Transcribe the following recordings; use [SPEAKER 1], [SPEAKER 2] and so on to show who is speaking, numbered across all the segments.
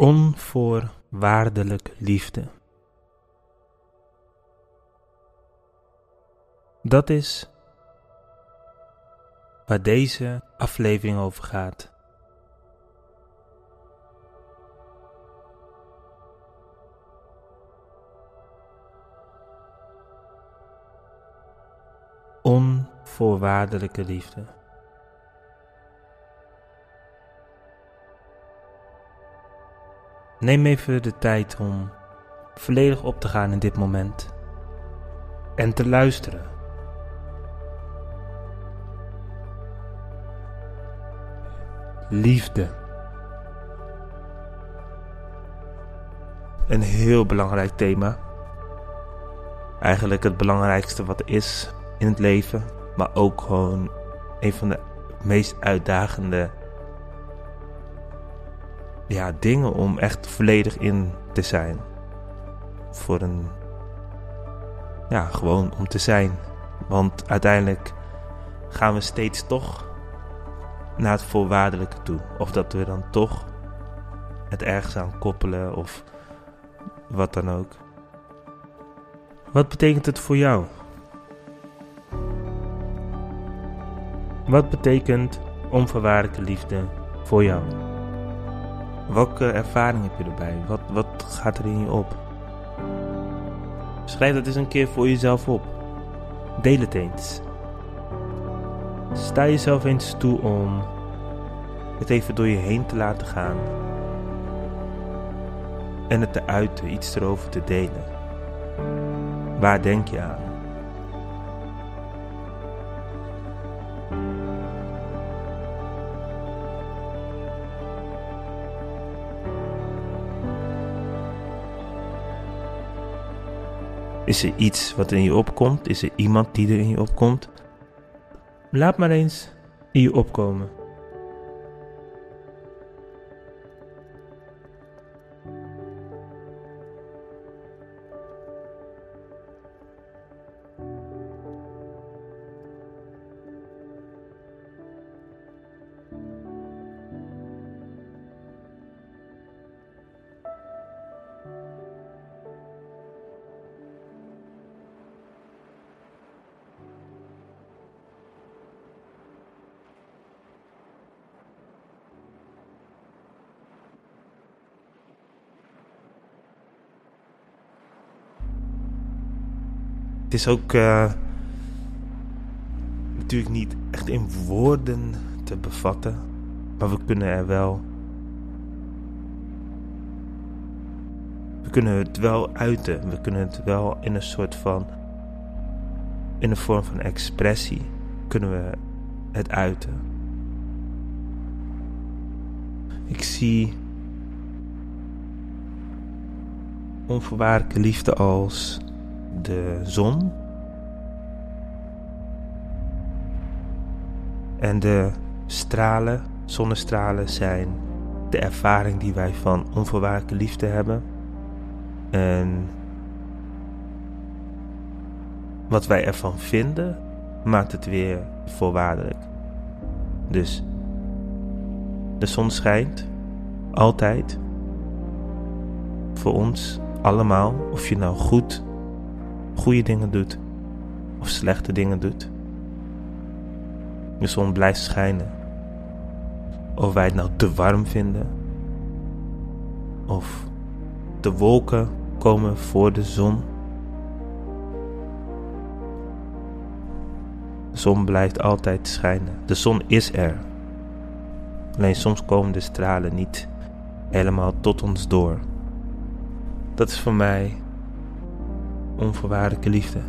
[SPEAKER 1] Onvoorwaardelijke liefde. Dat is waar deze aflevering over gaat. Onvoorwaardelijke liefde. Neem even de tijd om volledig op te gaan in dit moment en te luisteren. Liefde. Een heel belangrijk thema. Eigenlijk het belangrijkste wat er is in het leven, maar ook gewoon een van de meest uitdagende ja, dingen om echt volledig in te zijn. Voor een. Ja, gewoon om te zijn. Want uiteindelijk gaan we steeds toch naar het voorwaardelijke toe. Of dat we dan toch het ergens aan koppelen of wat dan ook. Wat betekent het voor jou? Wat betekent onvoorwaardelijke liefde voor jou? Welke ervaring heb je erbij? Wat, wat gaat er in je op? Schrijf dat eens een keer voor jezelf op. Deel het eens. Sta jezelf eens toe om het even door je heen te laten gaan. En het te uiten, iets erover te delen. Waar denk je aan? Is er iets wat in je opkomt? Is er iemand die er in je opkomt? Laat maar eens in je opkomen. Het is ook uh, natuurlijk niet echt in woorden te bevatten, maar we kunnen er wel. We kunnen het wel uiten. We kunnen het wel in een soort van. In een vorm van expressie kunnen we het uiten. Ik zie onvoorwaardelijke liefde als de zon. En de stralen, zonnestralen, zijn de ervaring die wij van onvoorwaardelijke liefde hebben. En wat wij ervan vinden, maakt het weer voorwaardelijk. Dus de zon schijnt altijd voor ons allemaal, of je nou goed goede dingen doet of slechte dingen doet. De zon blijft schijnen. Of wij het nou te warm vinden. Of de wolken komen voor de zon. De zon blijft altijd schijnen. De zon is er. Alleen soms komen de stralen niet helemaal tot ons door. Dat is voor mij onvoorwaardelijke liefde.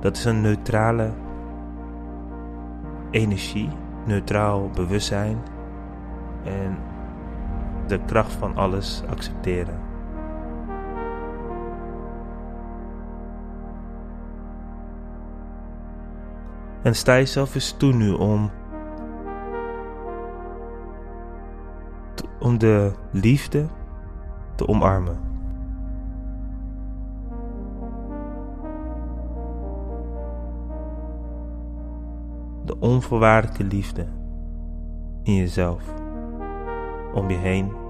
[SPEAKER 1] Dat is een neutrale energie, neutraal bewustzijn en de kracht van alles accepteren. En sta jezelf eens toe nu om, om de liefde te omarmen. De onvoorwaardelijke liefde in jezelf. om je heen.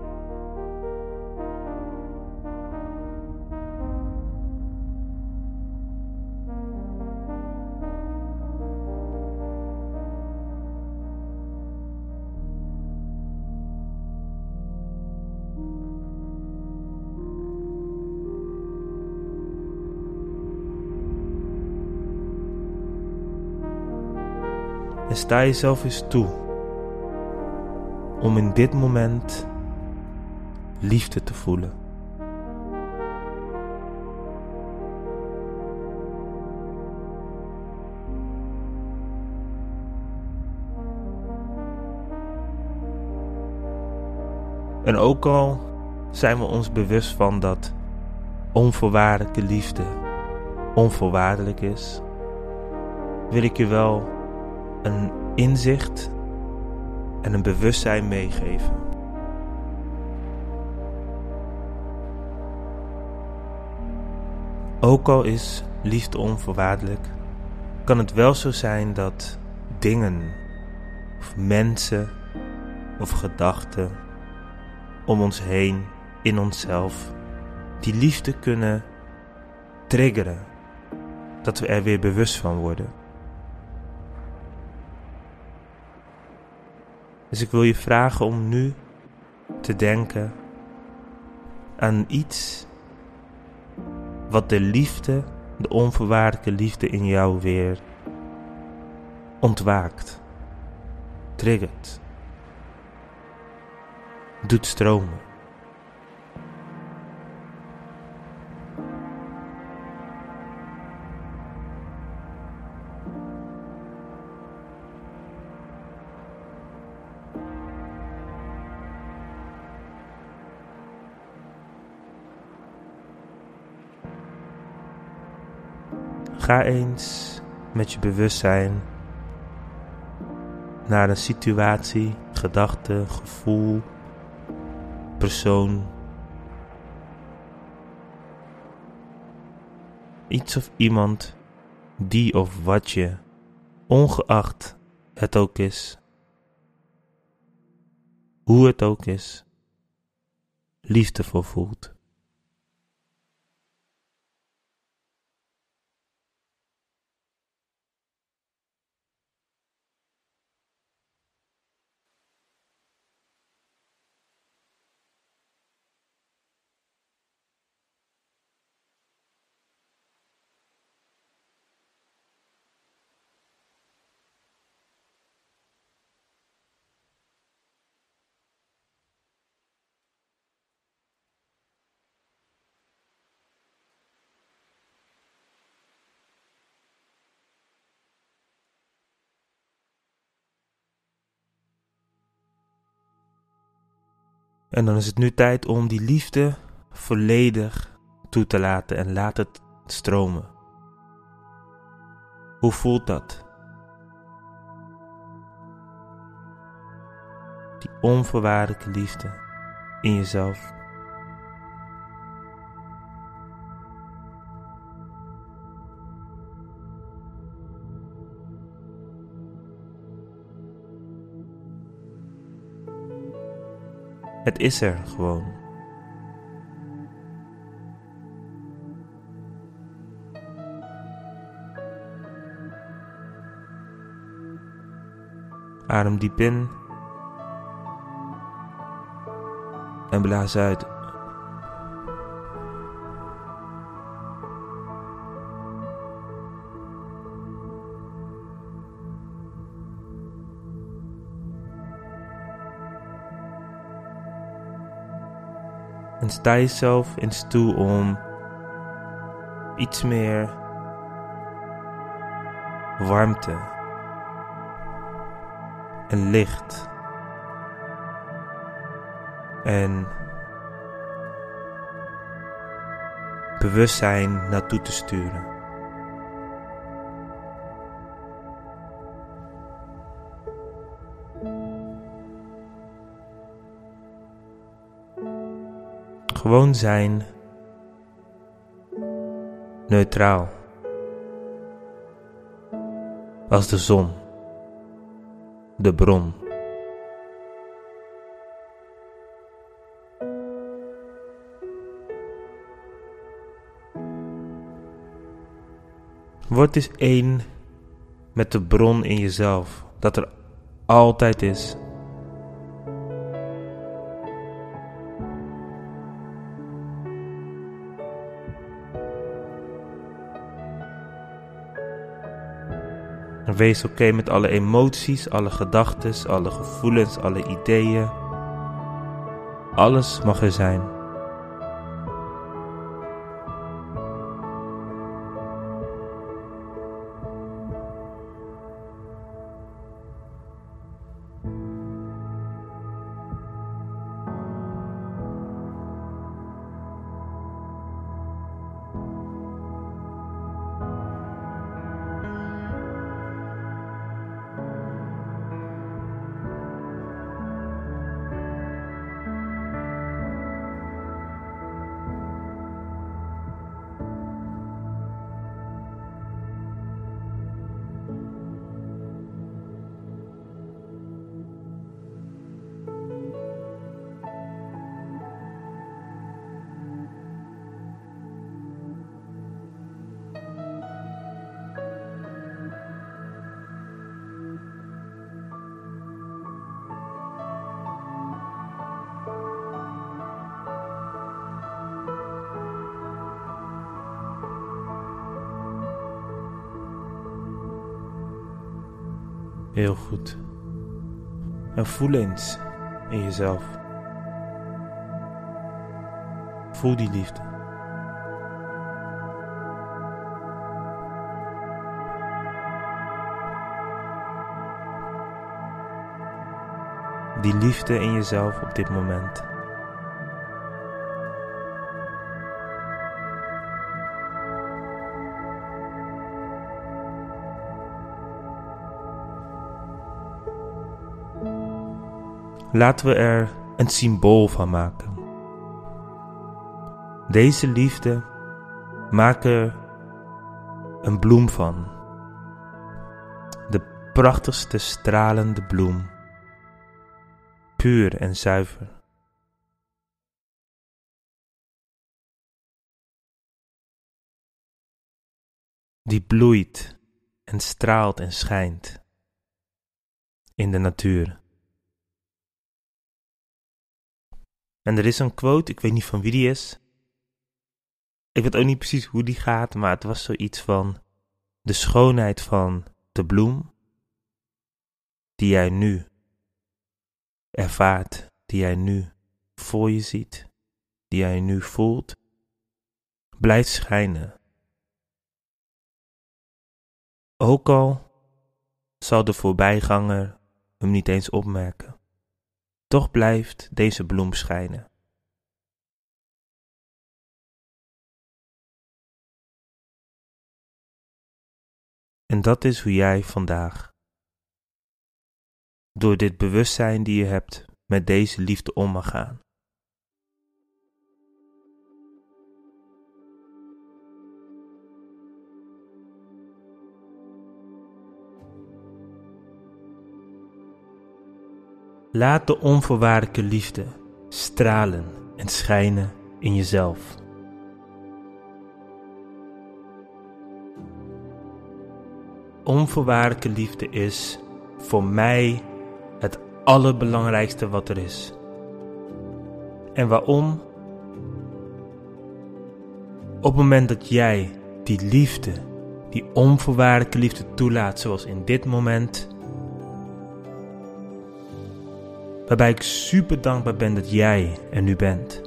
[SPEAKER 1] Sta jezelf eens toe om in dit moment liefde te voelen. En ook al zijn we ons bewust van dat onvoorwaardelijke liefde onvoorwaardelijk is, wil ik je wel een inzicht en een bewustzijn meegeven. Ook al is liefde onvoorwaardelijk, kan het wel zo zijn dat dingen of mensen of gedachten om ons heen in onszelf die liefde kunnen triggeren, dat we er weer bewust van worden. Dus ik wil je vragen om nu te denken aan iets wat de liefde, de onvoorwaardelijke liefde in jou weer ontwaakt, triggert, doet stromen. Ga eens met je bewustzijn naar een situatie, gedachte, gevoel, persoon. Iets of iemand die of wat je, ongeacht het ook is, hoe het ook is, liefdevol voelt. En dan is het nu tijd om die liefde volledig toe te laten en laat het stromen. Hoe voelt dat? Die onvoorwaardelijke liefde in jezelf. Het is er gewoon. Adem diep in en blaas uit. En sta jezelf eens toe om iets meer warmte en licht en bewustzijn naartoe te sturen. gewoon zijn, neutraal, als de zon, de bron. Word eens één met de bron in jezelf, dat er altijd is. Wees oké met alle emoties, alle gedachten, alle gevoelens, alle ideeën. Alles mag er zijn. Heel goed. En voel eens in jezelf. Voel die liefde. Die liefde in jezelf op dit moment. Laten we er een symbool van maken. Deze liefde maak er een bloem van. De prachtigste stralende bloem. Puur en zuiver. Die bloeit en straalt en schijnt in de natuur. En er is een quote, ik weet niet van wie die is. Ik weet ook niet precies hoe die gaat, maar het was zoiets van de schoonheid van de bloem die jij nu ervaart, die jij nu voor je ziet, die jij nu voelt, blijft schijnen. Ook al zal de voorbijganger hem niet eens opmerken. Toch blijft deze bloem schijnen. En dat is hoe jij vandaag, door dit bewustzijn die je hebt, met deze liefde om mag gaan. Laat de onvoorwaardelijke liefde stralen en schijnen in jezelf. Onvoorwaardelijke liefde is voor mij het allerbelangrijkste wat er is. En waarom? Op het moment dat jij die liefde, die onvoorwaardelijke liefde toelaat, zoals in dit moment, waarbij ik super dankbaar ben dat jij er nu bent.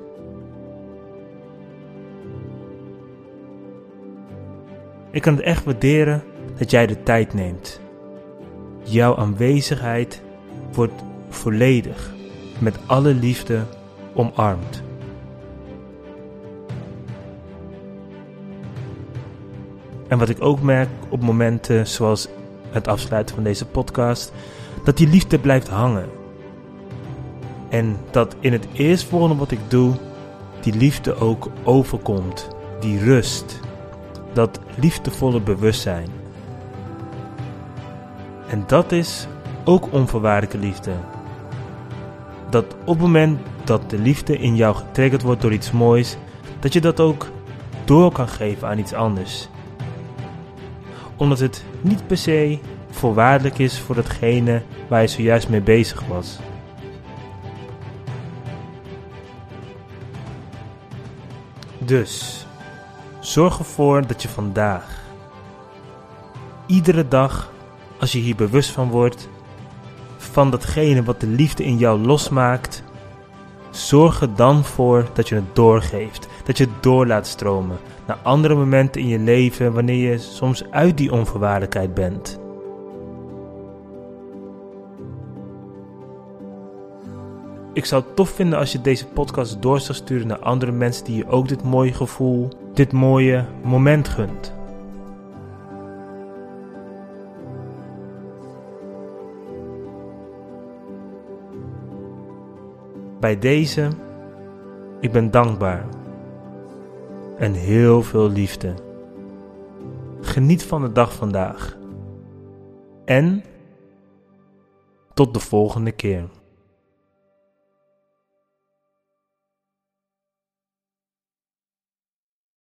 [SPEAKER 1] Ik kan het echt waarderen dat jij de tijd neemt. Jouw aanwezigheid wordt volledig met alle liefde omarmd. En wat ik ook merk op momenten zoals het afsluiten van deze podcast, dat die liefde blijft hangen. En dat in het eerstvolgende wat ik doe, die liefde ook overkomt. Die rust. Dat liefdevolle bewustzijn. En dat is ook onvoorwaardelijke liefde. Dat op het moment dat de liefde in jou getriggerd wordt door iets moois, dat je dat ook door kan geven aan iets anders. omdat het niet per se voorwaardelijk is voor datgene waar je zojuist mee bezig was. Dus, zorg ervoor dat je vandaag, iedere dag, als je hier bewust van wordt, van datgene wat de liefde in jou losmaakt, zorg er dan voor dat je het doorgeeft, dat je het door laat stromen naar andere momenten in je leven wanneer je soms uit die onvoorwaardelijkheid bent. Ik zou het tof vinden als je deze podcast door zou sturen naar andere mensen die je ook dit mooie gevoel, dit mooie moment gunt. Bij deze, ik ben dankbaar. En heel veel liefde. Geniet van de dag vandaag. En tot de volgende keer.